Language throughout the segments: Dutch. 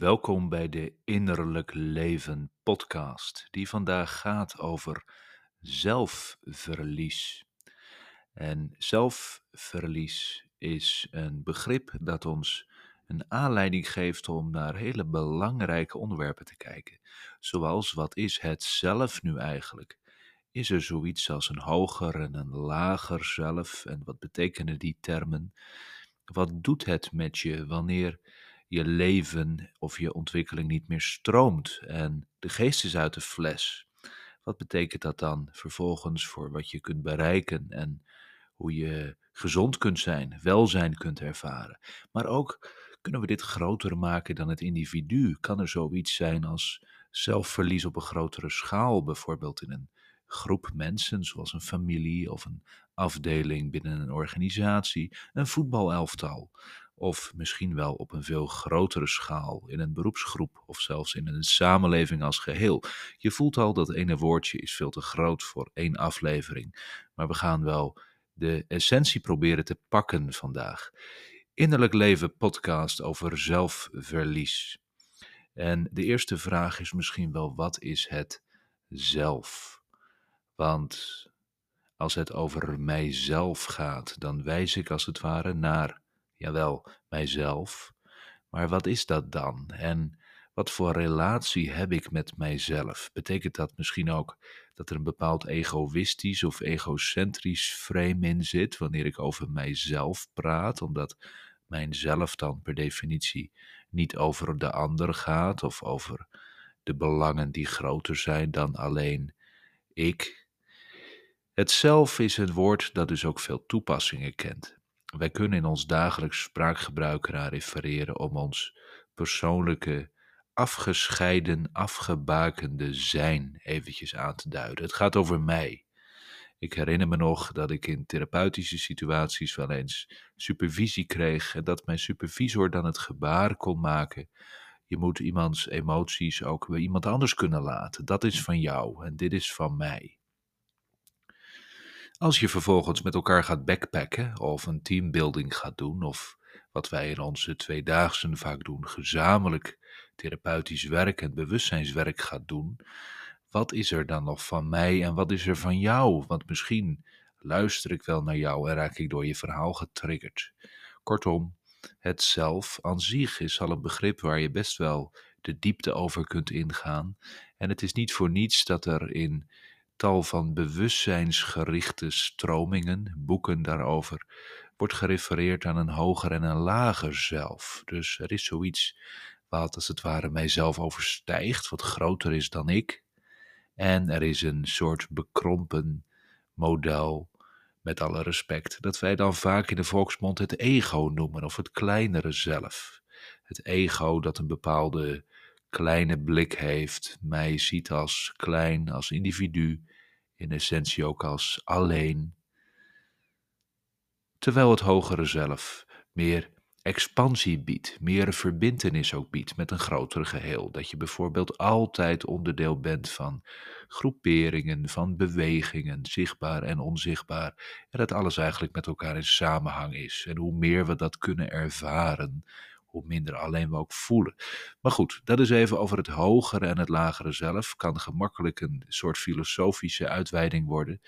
Welkom bij de Innerlijk Leven podcast, die vandaag gaat over zelfverlies. En zelfverlies is een begrip dat ons een aanleiding geeft om naar hele belangrijke onderwerpen te kijken. Zoals wat is het zelf nu eigenlijk? Is er zoiets als een hoger en een lager zelf? En wat betekenen die termen? Wat doet het met je wanneer je leven of je ontwikkeling niet meer stroomt en de geest is uit de fles. Wat betekent dat dan vervolgens voor wat je kunt bereiken en hoe je gezond kunt zijn, welzijn kunt ervaren? Maar ook kunnen we dit groter maken dan het individu? Kan er zoiets zijn als zelfverlies op een grotere schaal, bijvoorbeeld in een groep mensen, zoals een familie of een afdeling binnen een organisatie, een voetbalelftal? Of misschien wel op een veel grotere schaal, in een beroepsgroep of zelfs in een samenleving als geheel. Je voelt al dat ene woordje is veel te groot voor één aflevering, maar we gaan wel de essentie proberen te pakken vandaag. Innerlijk Leven podcast over zelfverlies. En de eerste vraag is misschien wel: wat is het zelf? Want als het over mijzelf gaat, dan wijs ik als het ware naar jawel, mijzelf. Maar wat is dat dan? En wat voor relatie heb ik met mijzelf? Betekent dat misschien ook dat er een bepaald egoïstisch of egocentrisch frame in zit wanneer ik over mijzelf praat, omdat mijzelf dan per definitie niet over de ander gaat of over de belangen die groter zijn dan alleen ik? Het zelf is een woord dat dus ook veel toepassingen kent. Wij kunnen in ons dagelijks spraakgebruik eraan refereren om ons persoonlijke, afgescheiden, afgebakende zijn eventjes aan te duiden. Het gaat over mij. Ik herinner me nog dat ik in therapeutische situaties wel eens supervisie kreeg en dat mijn supervisor dan het gebaar kon maken. Je moet iemands emoties ook bij iemand anders kunnen laten. Dat is van jou en dit is van mij. Als je vervolgens met elkaar gaat backpacken of een teambuilding gaat doen, of wat wij in onze tweedaagse vaak doen, gezamenlijk therapeutisch werk en bewustzijnswerk gaat doen, wat is er dan nog van mij en wat is er van jou? Want misschien luister ik wel naar jou en raak ik door je verhaal getriggerd. Kortom, het zelf aan zich is al een begrip waar je best wel de diepte over kunt ingaan. En het is niet voor niets dat er in tal van bewustzijnsgerichte stromingen, boeken daarover, wordt gerefereerd aan een hoger en een lager zelf. Dus er is zoiets wat als het ware mijzelf overstijgt, wat groter is dan ik. En er is een soort bekrompen model, met alle respect, dat wij dan vaak in de volksmond het ego noemen, of het kleinere zelf. Het ego dat een bepaalde kleine blik heeft, mij ziet als klein, als individu, in essentie ook als alleen, terwijl het hogere zelf meer expansie biedt, meer verbintenis ook biedt met een groter geheel. Dat je bijvoorbeeld altijd onderdeel bent van groeperingen, van bewegingen, zichtbaar en onzichtbaar. En dat alles eigenlijk met elkaar in samenhang is. En hoe meer we dat kunnen ervaren, hoe minder alleen we ook voelen. Maar goed, dat is even over het hogere en het lagere zelf. Kan gemakkelijk een soort filosofische uitweiding worden.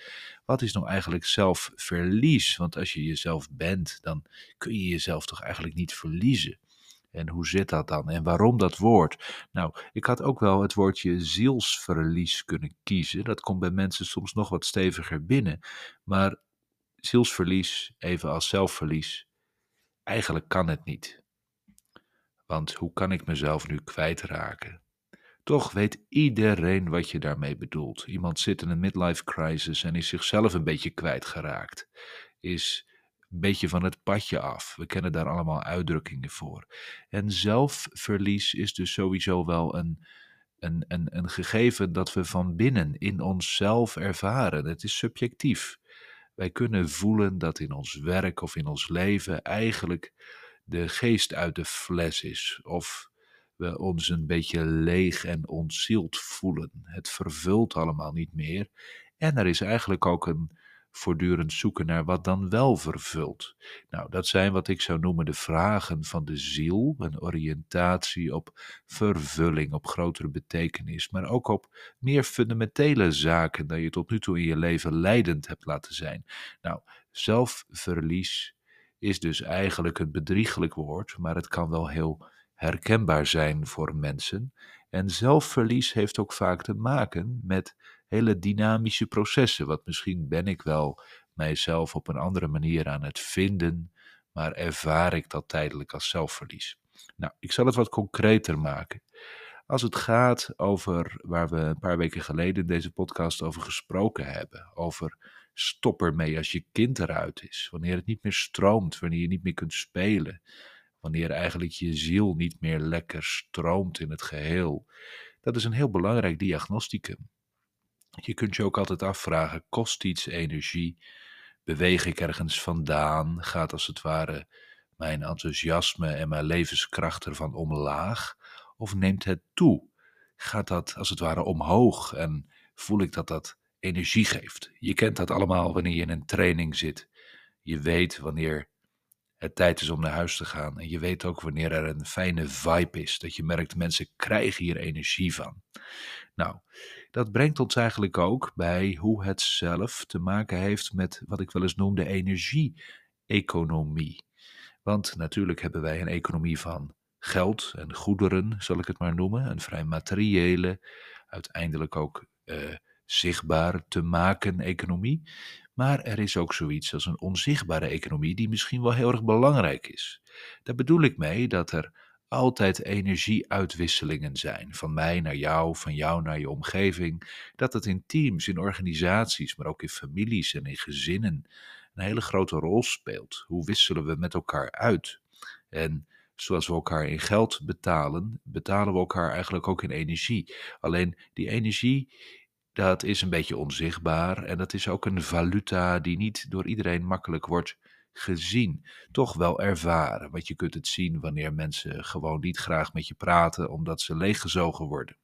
Wat is nou eigenlijk zelfverlies? Want als je jezelf bent, dan kun je jezelf toch eigenlijk niet verliezen. En hoe zit dat dan? En waarom dat woord? Nou, ik had ook wel het woordje zielsverlies kunnen kiezen. Dat komt bij mensen soms nog wat steviger binnen. Maar zielsverlies, even als zelfverlies, eigenlijk kan het niet. Want hoe kan ik mezelf nu kwijtraken? Toch weet iedereen wat je daarmee bedoelt. Iemand zit in een midlife crisis en is zichzelf een beetje kwijtgeraakt. Is een beetje van het padje af. We kennen daar allemaal uitdrukkingen voor. En zelfverlies is dus sowieso wel een, een, een, een gegeven dat we van binnen in onszelf ervaren. Het is subjectief. Wij kunnen voelen dat in ons werk of in ons leven eigenlijk de geest uit de fles is. Of we ons een beetje leeg en ontzield voelen. Het vervult allemaal niet meer. En er is eigenlijk ook een voortdurend zoeken naar wat dan wel vervult. Nou, dat zijn wat ik zou noemen de vragen van de ziel, een oriëntatie op vervulling, op grotere betekenis, maar ook op meer fundamentele zaken dan je tot nu toe in je leven leidend hebt laten zijn. Nou, zelfverlies is dus eigenlijk een bedriegelijk woord, maar het kan wel heel herkenbaar zijn voor mensen. En zelfverlies heeft ook vaak te maken met hele dynamische processen. Wat misschien ben ik wel mijzelf op een andere manier aan het vinden, maar ervaar ik dat tijdelijk als zelfverlies. Nou, ik zal het wat concreter maken. Als het gaat over waar we een paar weken geleden in deze podcast over gesproken hebben, over stop ermee als je kind eruit is, wanneer het niet meer stroomt, wanneer je niet meer kunt spelen, wanneer eigenlijk je ziel niet meer lekker stroomt in het geheel. Dat is een heel belangrijk diagnosticum. Je kunt je ook altijd afvragen: kost iets energie? Beweeg ik ergens vandaan? Gaat als het ware mijn enthousiasme en mijn levenskracht ervan omlaag? Of neemt het toe? Gaat dat als het ware omhoog en voel ik dat dat energie geeft? Je kent dat allemaal wanneer je in een training zit. Je weet wanneer het tijd is om naar huis te gaan. En je weet ook wanneer er een fijne vibe is. Dat je merkt, mensen krijgen hier energie van. Nou, dat brengt ons eigenlijk ook bij hoe het zelf te maken heeft met wat ik wel eens noem de energie-economie. Want natuurlijk hebben wij een economie van geld en goederen, zal ik het maar noemen. Een vrij materiële, uiteindelijk ook uh, zichtbaar te maken economie. Maar er is ook zoiets als een onzichtbare economie die misschien wel heel erg belangrijk is. Daar bedoel ik mee dat er altijd energieuitwisselingen zijn. Van mij naar jou, van jou naar je omgeving. Dat het in teams, in organisaties, maar ook in families en in gezinnen een hele grote rol speelt. Hoe wisselen we met elkaar uit? En zoals we elkaar in geld betalen, betalen we elkaar eigenlijk ook in energie. Alleen die energie dat is een beetje onzichtbaar en dat is ook een valuta die niet door iedereen makkelijk wordt gezien. Toch wel ervaren, want je kunt het zien wanneer mensen gewoon niet graag met je praten omdat ze leeggezogen worden.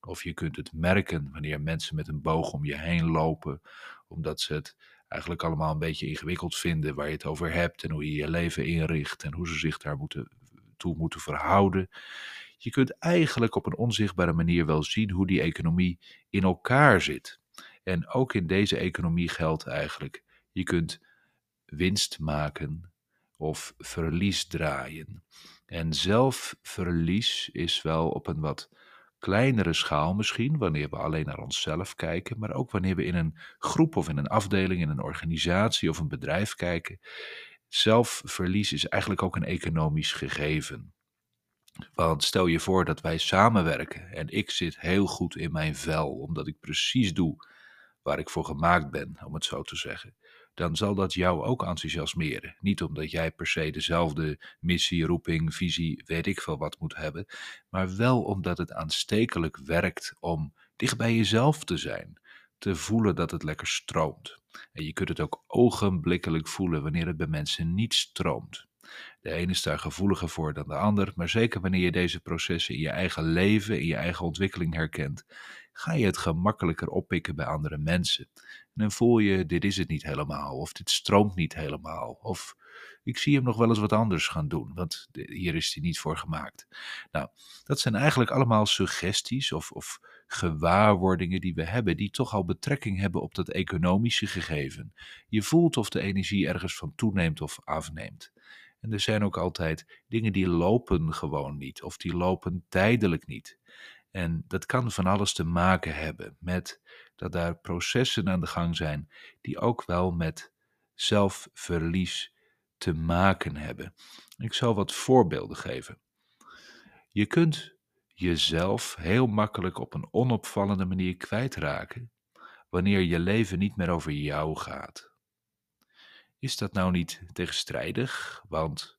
Of je kunt het merken wanneer mensen met een boog om je heen lopen, omdat ze het eigenlijk allemaal een beetje ingewikkeld vinden waar je het over hebt en hoe je je leven inricht en hoe ze zich daar moeten, toe moeten verhouden. Je kunt eigenlijk op een onzichtbare manier wel zien hoe die economie in elkaar zit. En ook in deze economie geldt eigenlijk: je kunt winst maken of verlies draaien. En zelfverlies is wel op een wat kleinere schaal misschien, wanneer we alleen naar onszelf kijken, maar ook wanneer we in een groep of in een afdeling, in een organisatie of een bedrijf kijken. Zelfverlies is eigenlijk ook een economisch gegeven. Want stel je voor dat wij samenwerken en ik zit heel goed in mijn vel, omdat ik precies doe waar ik voor gemaakt ben, om het zo te zeggen. Dan zal dat jou ook enthousiasmeren. Niet omdat jij per se dezelfde missie, roeping, visie, weet ik veel wat moet hebben, maar wel omdat het aanstekelijk werkt om dicht bij jezelf te zijn, te voelen dat het lekker stroomt. En je kunt het ook ogenblikkelijk voelen wanneer het bij mensen niet stroomt. De ene is daar gevoeliger voor dan de ander, maar zeker wanneer je deze processen in je eigen leven, in je eigen ontwikkeling herkent, ga je het gemakkelijker oppikken bij andere mensen. En dan voel je, dit is het niet helemaal, of dit stroomt niet helemaal, of ik zie hem nog wel eens wat anders gaan doen, want hier is hij niet voor gemaakt. Nou, dat zijn eigenlijk allemaal suggesties of, of gewaarwordingen die we hebben, die toch al betrekking hebben op dat economische gegeven. Je voelt of de energie ergens van toeneemt of afneemt. En er zijn ook altijd dingen die lopen gewoon niet, of die lopen tijdelijk niet. En dat kan van alles te maken hebben met dat daar processen aan de gang zijn die ook wel met zelfverlies te maken hebben. Ik zal wat voorbeelden geven. Je kunt jezelf heel makkelijk op een onopvallende manier kwijtraken wanneer je leven niet meer over jou gaat. Is dat nou niet tegenstrijdig? Want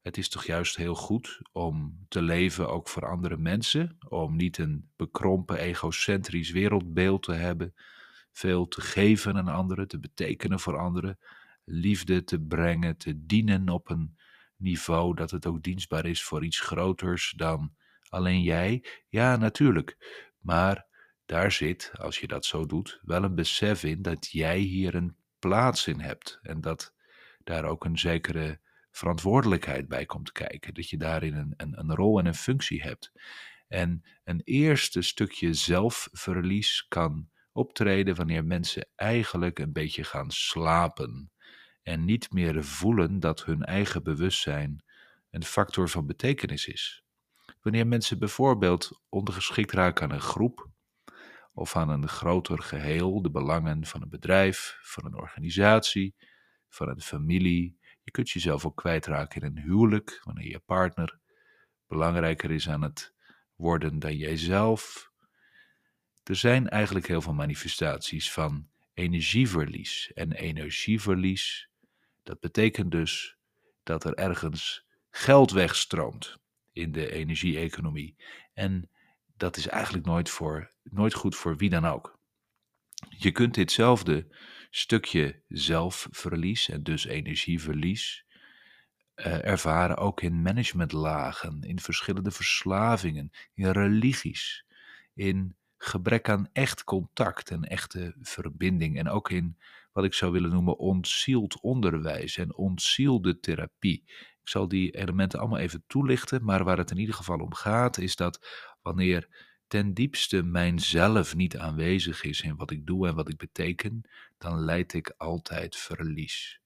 het is toch juist heel goed om te leven ook voor andere mensen, om niet een bekrompen egocentrisch wereldbeeld te hebben, veel te geven aan anderen, te betekenen voor anderen, liefde te brengen, te dienen op een niveau dat het ook dienstbaar is voor iets groters dan alleen jij. Ja, natuurlijk. Maar daar zit, als je dat zo doet, wel een besef in dat jij hier een plaats in hebt. En dat daar ook een zekere verantwoordelijkheid bij komt kijken. Dat je daarin een, een, een rol en een functie hebt. En een eerste stukje zelfverlies kan optreden wanneer mensen eigenlijk een beetje gaan slapen en niet meer voelen dat hun eigen bewustzijn een factor van betekenis is. Wanneer mensen bijvoorbeeld ondergeschikt raken aan een groep of aan een groter geheel, de belangen van een bedrijf, van een organisatie, van een familie. Je kunt jezelf ook kwijtraken in een huwelijk, wanneer je partner belangrijker is aan het worden dan jijzelf. Er zijn eigenlijk heel veel manifestaties van energieverlies. En energieverlies, dat betekent dus dat er ergens geld wegstroomt in de energie-economie. En dat is eigenlijk nooit, voor, nooit goed voor wie dan ook. Je kunt ditzelfde stukje zelfverlies en dus energieverlies uh, ervaren ook in managementlagen, in verschillende verslavingen, in religies, in gebrek aan echt contact en echte verbinding en ook in wat ik zou willen noemen ontzield onderwijs en ontzielde therapie. Ik zal die elementen allemaal even toelichten, maar waar het in ieder geval om gaat is dat wanneer ten diepste mijn zelf niet aanwezig is in wat ik doe en wat ik beteken, dan leid ik altijd verlies.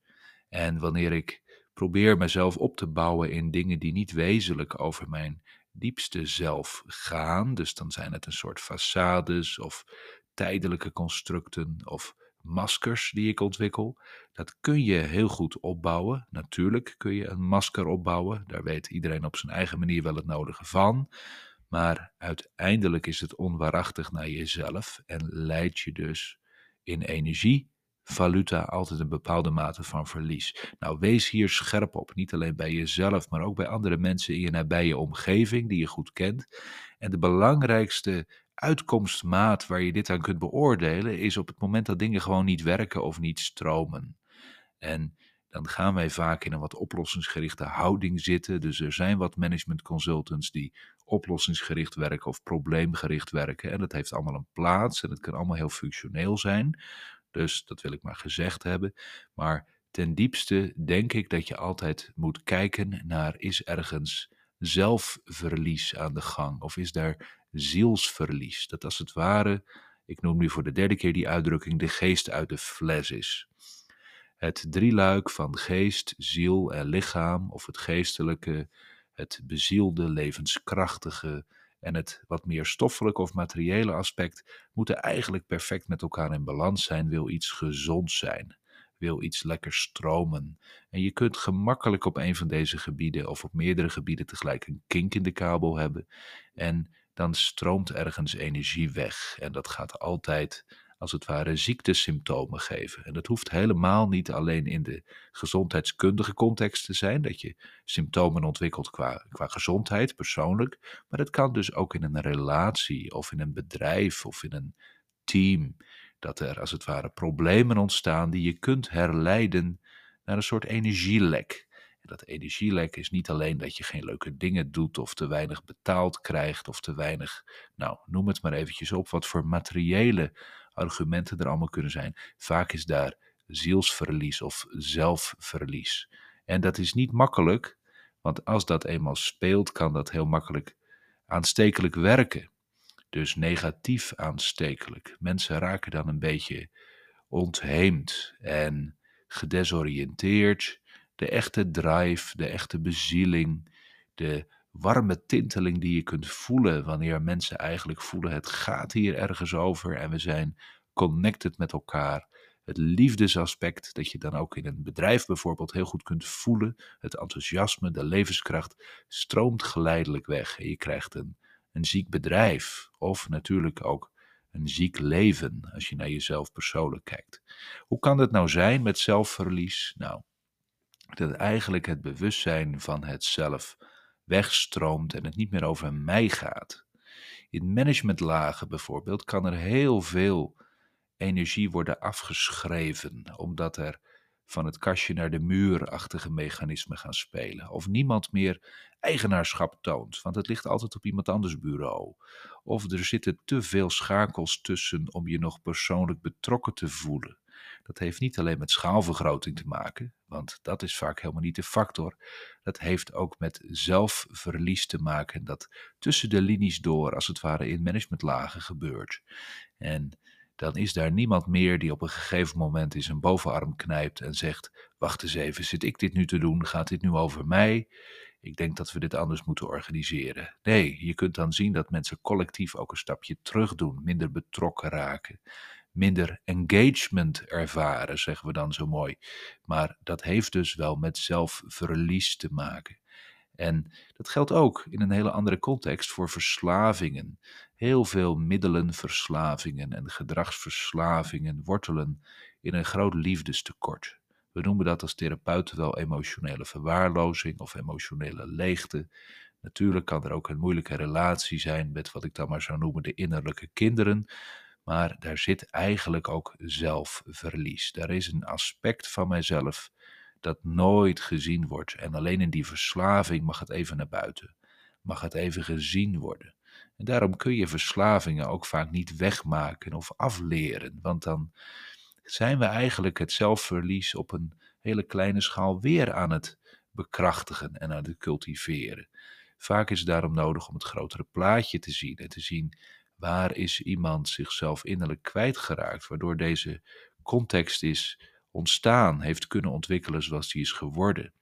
En wanneer ik probeer mezelf op te bouwen in dingen die niet wezenlijk over mijn diepste zelf gaan, dus dan zijn het een soort façades of tijdelijke constructen of maskers die ik ontwikkel. Dat kun je heel goed opbouwen. Natuurlijk kun je een masker opbouwen. Daar weet iedereen op zijn eigen manier wel het nodige van. Maar uiteindelijk is het onwaarachtig naar jezelf en leidt je dus in energie, valuta altijd een bepaalde mate van verlies. Nou, wees hier scherp op. Niet alleen bij jezelf, maar ook bij andere mensen in je nabije omgeving die je goed kent. En de belangrijkste uitkomstmaat waar je dit aan kunt beoordelen is op het moment dat dingen gewoon niet werken of niet stromen. En dan gaan wij vaak in een wat oplossingsgerichte houding zitten. Dus er zijn wat management consultants die oplossingsgericht werken of probleemgericht werken. En dat heeft allemaal een plaats en het kan allemaal heel functioneel zijn. Dus dat wil ik maar gezegd hebben. Maar ten diepste denk ik dat je altijd moet kijken naar is ergens zelfverlies aan de gang of is daar zielsverlies. Dat als het ware, ik noem nu voor de derde keer die uitdrukking, de geest uit de fles is. Het drieluik van geest, ziel en lichaam, of het geestelijke, het bezielde, levenskrachtige en het wat meer stoffelijke of materiële aspect, moeten eigenlijk perfect met elkaar in balans zijn, wil iets gezond zijn wil iets lekker stromen. En je kunt gemakkelijk op een van deze gebieden of op meerdere gebieden tegelijk een kink in de kabel hebben. En dan stroomt ergens energie weg. En dat gaat altijd als het ware ziektesymptomen geven. En dat hoeft helemaal niet alleen in de gezondheidskundige context te zijn, dat je symptomen ontwikkelt qua, qua gezondheid persoonlijk, maar het kan dus ook in een relatie of in een bedrijf of in een team, dat er als het ware problemen ontstaan die je kunt herleiden naar een soort energielek dat energielek is niet alleen dat je geen leuke dingen doet of te weinig betaald krijgt of te weinig, nou noem het maar eventjes op, wat voor materiële argumenten er allemaal kunnen zijn. Vaak is daar zielsverlies of zelfverlies. En dat is niet makkelijk, want als dat eenmaal speelt, kan dat heel makkelijk aanstekelijk werken. Dus negatief aanstekelijk. Mensen raken dan een beetje ontheemd en gedesoriënteerd de echte drive, de echte bezieling, de warme tinteling die je kunt voelen wanneer mensen eigenlijk voelen het gaat hier ergens over en we zijn connected met elkaar. Het liefdesaspect dat je dan ook in een bedrijf bijvoorbeeld heel goed kunt voelen, het enthousiasme, de levenskracht stroomt geleidelijk weg en je krijgt een, een ziek bedrijf of natuurlijk ook een ziek leven als je naar jezelf persoonlijk kijkt. Hoe kan het nou zijn met zelfverlies? Nou, dat eigenlijk het bewustzijn van het zelf wegstroomt en het niet meer over mij gaat. In managementlagen bijvoorbeeld kan er heel veel energie worden afgeschreven, omdat er van het kastje naar de muurachtige mechanismen gaan spelen. Of niemand meer eigenaarschap toont, want het ligt altijd op iemand anders bureau. Of er zitten te veel schakels tussen om je nog persoonlijk betrokken te voelen. Dat heeft niet alleen met schaalvergroting te maken, want dat is vaak helemaal niet de factor. Dat heeft ook met zelfverlies te maken dat tussen de linies door, als het ware in managementlagen gebeurt. En dan is daar niemand meer die op een gegeven moment in zijn bovenarm knijpt en zegt: Wacht eens even, zit ik dit nu te doen? Gaat dit nu over mij? Ik denk dat we dit anders moeten organiseren. Nee, je kunt dan zien dat mensen collectief ook een stapje terug doen, minder betrokken raken, minder engagement ervaren, zeggen we dan zo mooi. Maar dat heeft dus wel met zelfverlies te maken. En dat geldt ook in een hele andere context voor verslavingen. Heel veel middelenverslavingen en gedragsverslavingen wortelen in een groot liefdestekort. We noemen dat als therapeuten wel emotionele verwaarlozing of emotionele leegte. Natuurlijk kan er ook een moeilijke relatie zijn met wat ik dan maar zou noemen de innerlijke kinderen. Maar daar zit eigenlijk ook zelfverlies. Daar is een aspect van mijzelf dat nooit gezien wordt. En alleen in die verslaving mag het even naar buiten. Mag het even gezien worden. En daarom kun je verslavingen ook vaak niet wegmaken of afleren. Want dan zijn we eigenlijk het zelfverlies op een hele kleine schaal weer aan het bekrachtigen en aan het cultiveren. Vaak is het daarom nodig om het grotere plaatje te zien en te zien waar is iemand zichzelf innerlijk kwijtgeraakt, waardoor deze context is ontstaan, heeft kunnen ontwikkelen zoals die is geworden.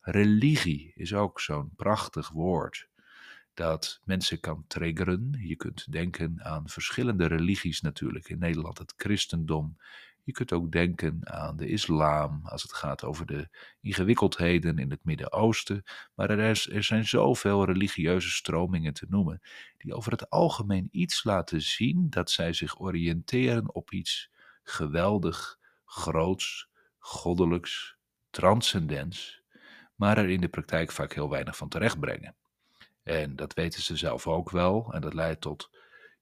Religie is ook zo'n prachtig woord dat mensen kan triggeren. Je kunt denken aan verschillende religies natuurlijk. In Nederland het christendom, je kunt ook denken aan de islam als het gaat over de ingewikkeldheden in het Midden-Oosten. Maar er, is, er zijn zoveel religieuze stromingen te noemen die over het algemeen iets laten zien dat zij zich oriënteren op iets geweldig, groots, goddelijks, transcendents, maar er in de praktijk vaak heel weinig van terechtbrengen. En dat weten ze zelf ook wel en dat leidt tot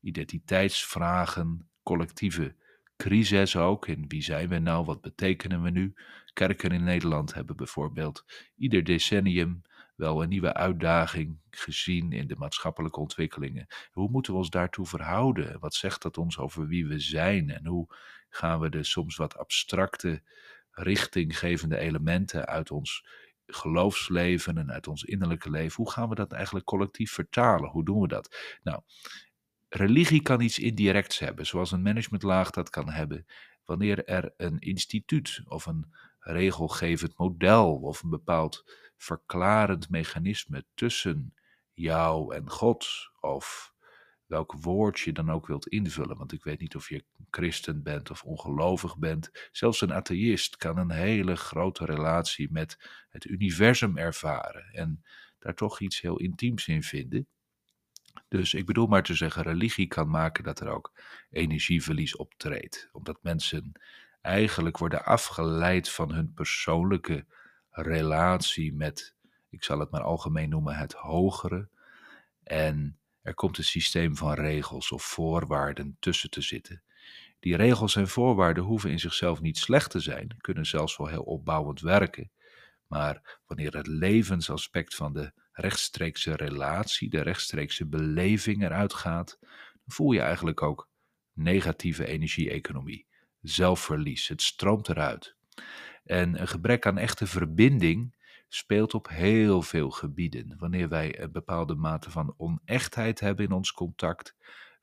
identiteitsvragen, collectieve crisis ook. In wie zijn we nou? Wat betekenen we nu? Kerken in Nederland hebben bijvoorbeeld ieder decennium wel een nieuwe uitdaging gezien in de maatschappelijke ontwikkelingen. Hoe moeten we ons daartoe verhouden? Wat zegt dat ons over wie we zijn? En hoe gaan we de soms wat abstracte, richtinggevende elementen uit ons geloofsleven en uit ons innerlijke leven, hoe gaan we dat eigenlijk collectief vertalen? Hoe doen we dat? Nou, religie kan iets indirects hebben, zoals een managementlaag dat kan hebben, wanneer er een instituut of een regelgevend model of een bepaald verklarend mechanisme tussen jou en God of welk woord je dan ook wilt invullen. Want ik weet niet of je christen bent of ongelovig bent. Zelfs een atheïst kan een hele grote relatie met het universum ervaren en daar toch iets heel intiems in vinden. Dus ik bedoel maar te zeggen, religie kan maken dat er ook energieverlies optreedt. Omdat mensen eigenlijk worden afgeleid van hun persoonlijke relatie met, ik zal het maar algemeen noemen, het hogere. En er komt een systeem van regels of voorwaarden tussen te zitten. Die regels en voorwaarden hoeven in zichzelf niet slecht te zijn, kunnen zelfs wel heel opbouwend werken. Maar wanneer het levensaspect van de rechtstreekse relatie, de rechtstreekse beleving eruit gaat, dan voel je eigenlijk ook negatieve energie-economie, zelfverlies. Het stroomt eruit. En een gebrek aan echte verbinding speelt op heel veel gebieden. Wanneer wij een bepaalde mate van onechtheid hebben in ons contact,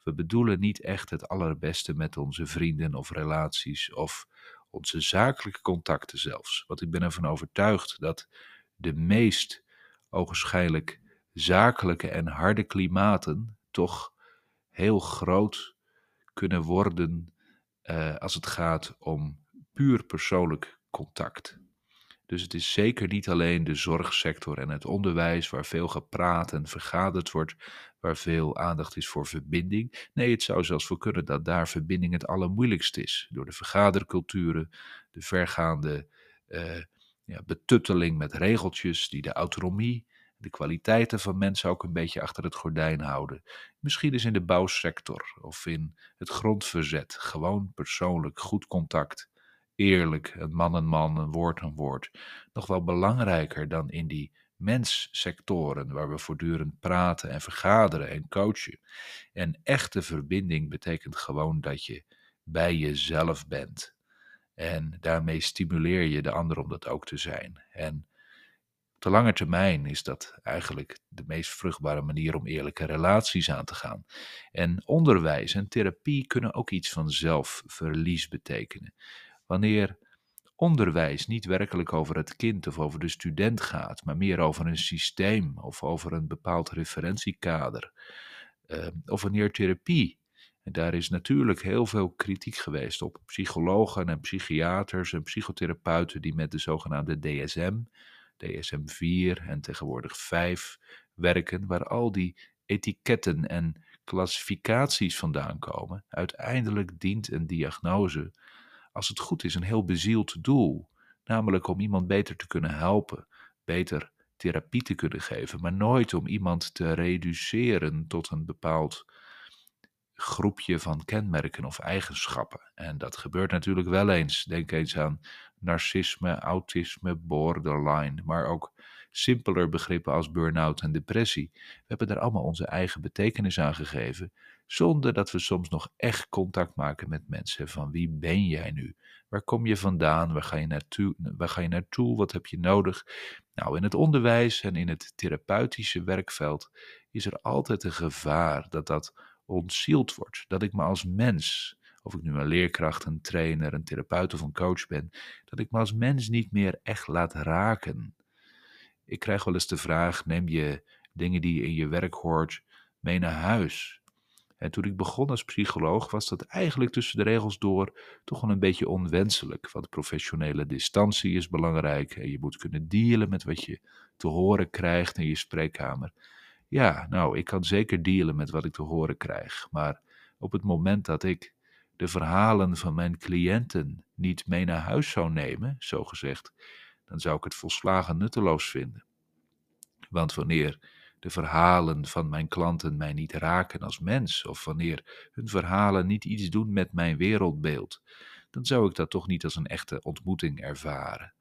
we bedoelen niet echt het allerbeste met onze vrienden of relaties of onze zakelijke contacten zelfs. Want ik ben ervan overtuigd dat de meest ogenschijnlijk zakelijke en harde klimaten toch heel groot kunnen worden uh, als het gaat om puur persoonlijk contact. Dus het is zeker niet alleen de zorgsector en het onderwijs waar veel gepraat en vergaderd wordt, waar veel aandacht is voor verbinding. Nee, het zou zelfs voor kunnen dat daar verbinding het allermoeilijkst is. Door de vergaderculturen, de vergaande uh, ja, betutteling met regeltjes die de autonomie, de kwaliteiten van mensen ook een beetje achter het gordijn houden. Misschien is in de bouwsector of in het grondverzet gewoon persoonlijk goed contact eerlijk, een man een man, een woord een woord, nog wel belangrijker dan in die menssectoren waar we voortdurend praten en vergaderen en coachen. En echte verbinding betekent gewoon dat je bij jezelf bent. En daarmee stimuleer je de ander om dat ook te zijn. En op de lange termijn is dat eigenlijk de meest vruchtbare manier om eerlijke relaties aan te gaan. En onderwijs en therapie kunnen ook iets van zelfverlies betekenen. Wanneer onderwijs niet werkelijk over het kind of over de student gaat, maar meer over een systeem of over een bepaald referentiekader, uh, of wanneer therapie en daar is natuurlijk heel veel kritiek geweest op psychologen en psychiaters en psychotherapeuten die met de zogenaamde DSM, DSM-4 en tegenwoordig 5 werken, waar al die etiketten en klassificaties vandaan komen. Uiteindelijk dient een diagnose, als het goed is, een heel bezield doel, namelijk om iemand beter te kunnen helpen, beter therapie te kunnen geven, maar nooit om iemand te reduceren tot een bepaald groepje van kenmerken of eigenschappen. En dat gebeurt natuurlijk wel eens. Denk eens aan narcisme, autisme, borderline, maar ook simpeler begrippen als burn-out en depressie. We hebben daar allemaal onze eigen betekenis aan gegeven, zonder dat we soms nog echt contact maken met mensen. Van wie ben jij nu? Waar kom je vandaan? Waar ga je naartoe? Waar ga je naartoe? Wat heb je nodig? Nou, in het onderwijs en in het therapeutische werkveld is er altijd een gevaar dat dat ontzield wordt. Dat ik me als mens, of ik nu een leerkracht, een trainer, een therapeut of een coach ben, dat ik me als mens niet meer echt laat raken. Ik krijg wel eens de vraag: neem je dingen die je in je werk hoort mee naar huis? En toen ik begon als psycholoog was dat eigenlijk tussen de regels door toch wel een beetje onwenselijk. Want professionele distantie is belangrijk en je moet kunnen dealen met wat je te horen krijgt in je spreekkamer. Ja, nou, ik kan zeker dealen met wat ik te horen krijg, maar op het moment dat ik de verhalen van mijn cliënten niet mee naar huis zou nemen, zo gezegd, dan zou ik het volslagen nutteloos vinden. Want wanneer de verhalen van mijn klanten mij niet raken als mens, of wanneer hun verhalen niet iets doen met mijn wereldbeeld, dan zou ik dat toch niet als een echte ontmoeting ervaren.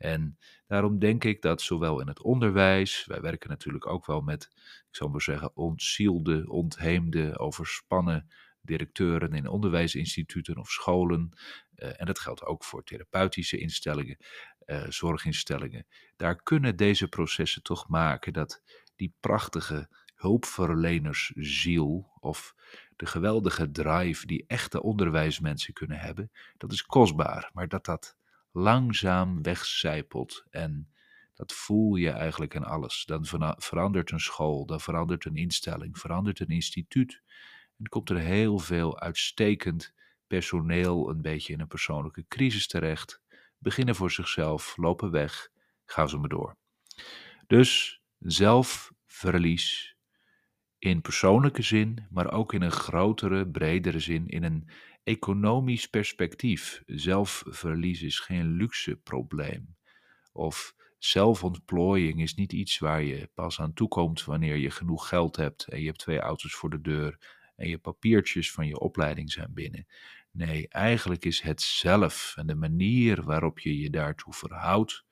En daarom denk ik dat zowel in het onderwijs, wij werken natuurlijk ook wel met, ik zal maar zeggen, ontzielde, ontheemde, overspannen directeuren in onderwijsinstituten of scholen. Uh, en dat geldt ook voor therapeutische instellingen, uh, zorginstellingen. Daar kunnen deze processen toch maken dat die prachtige hulpverlenersziel of de geweldige drive die echte onderwijsmensen kunnen hebben, dat is kostbaar. Maar dat dat langzaam wegcijpelt. En dat voel je eigenlijk in alles. Dan verandert een school, dan verandert een instelling, verandert een instituut. En komt er heel veel uitstekend personeel een beetje in een persoonlijke crisis terecht. Beginnen voor zichzelf, lopen weg, gaan ze maar door. Dus zelfverlies in persoonlijke zin, maar ook in een grotere, bredere zin, in een economisch perspectief. Zelfverlies is geen luxe probleem. Of zelfontplooiing is niet iets waar je pas aan toekomt wanneer je genoeg geld hebt en je hebt twee auto's voor de deur en je papiertjes van je opleiding zijn binnen. Nee, eigenlijk is het zelf en de manier waarop je je daartoe verhoudt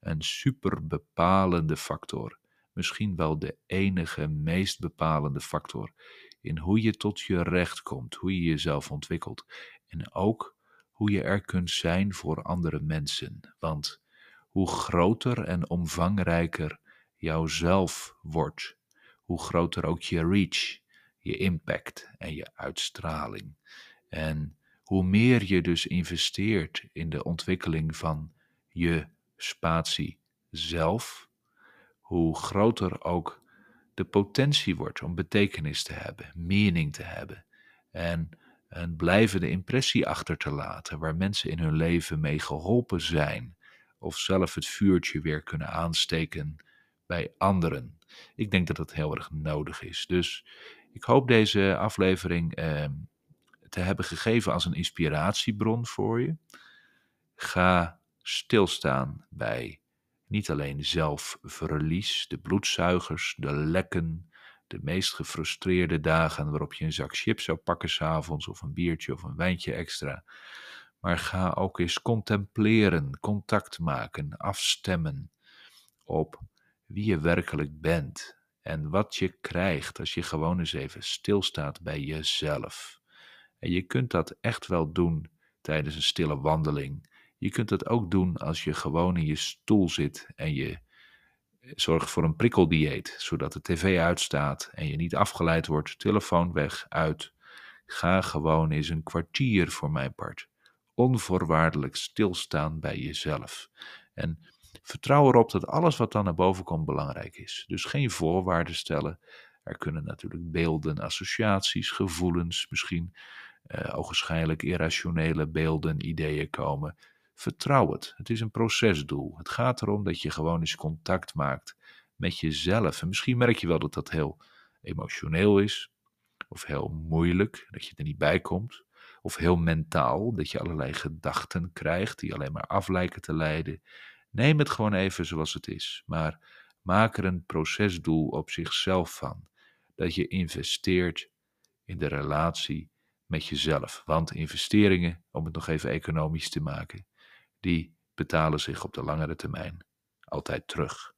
een super bepalende factor. Misschien wel de enige, meest bepalende factor in hoe je tot je recht komt, hoe je jezelf ontwikkelt en ook hoe je er kunt zijn voor andere mensen. Want hoe groter en omvangrijker jouzelf wordt, hoe groter ook je reach, je impact en je uitstraling. En hoe meer je dus investeert in de ontwikkeling van je spatie zelf, hoe groter ook de potentie wordt om betekenis te hebben, mening te hebben en een blijvende impressie achter te laten waar mensen in hun leven mee geholpen zijn of zelf het vuurtje weer kunnen aansteken bij anderen. Ik denk dat dat heel erg nodig is. Dus ik hoop deze aflevering eh, te hebben gegeven als een inspiratiebron voor je. Ga stilstaan bij niet alleen zelfverlies, de bloedzuigers, de lekken, de meest gefrustreerde dagen waarop je een zak chips zou pakken s'avonds of een biertje of een wijntje extra. Maar ga ook eens contempleren, contact maken, afstemmen op wie je werkelijk bent en wat je krijgt als je gewoon eens even stilstaat bij jezelf. En je kunt dat echt wel doen tijdens een stille wandeling. Je kunt het ook doen als je gewoon in je stoel zit en je zorgt voor een prikkeldieet, zodat de tv uitstaat en je niet afgeleid wordt, telefoon weg, uit. Ga gewoon eens een kwartier voor mijn part. Onvoorwaardelijk stilstaan bij jezelf. En vertrouw erop dat alles wat dan naar boven komt belangrijk is. Dus geen voorwaarden stellen. Er kunnen natuurlijk beelden, associaties, gevoelens, misschien uh, ogenschijnlijk irrationele beelden, ideeën komen. Vertrouw het. Het is een procesdoel. Het gaat erom dat je gewoon eens contact maakt met jezelf. En misschien merk je wel dat dat heel emotioneel is, of heel moeilijk, dat je er niet bij komt, of heel mentaal, dat je allerlei gedachten krijgt die alleen maar af lijken te leiden. Neem het gewoon even zoals het is, maar maak er een procesdoel op zichzelf van. Dat je investeert in de relatie met jezelf. Want investeringen, om het nog even economisch te maken, die betalen zich op de langere termijn altijd terug.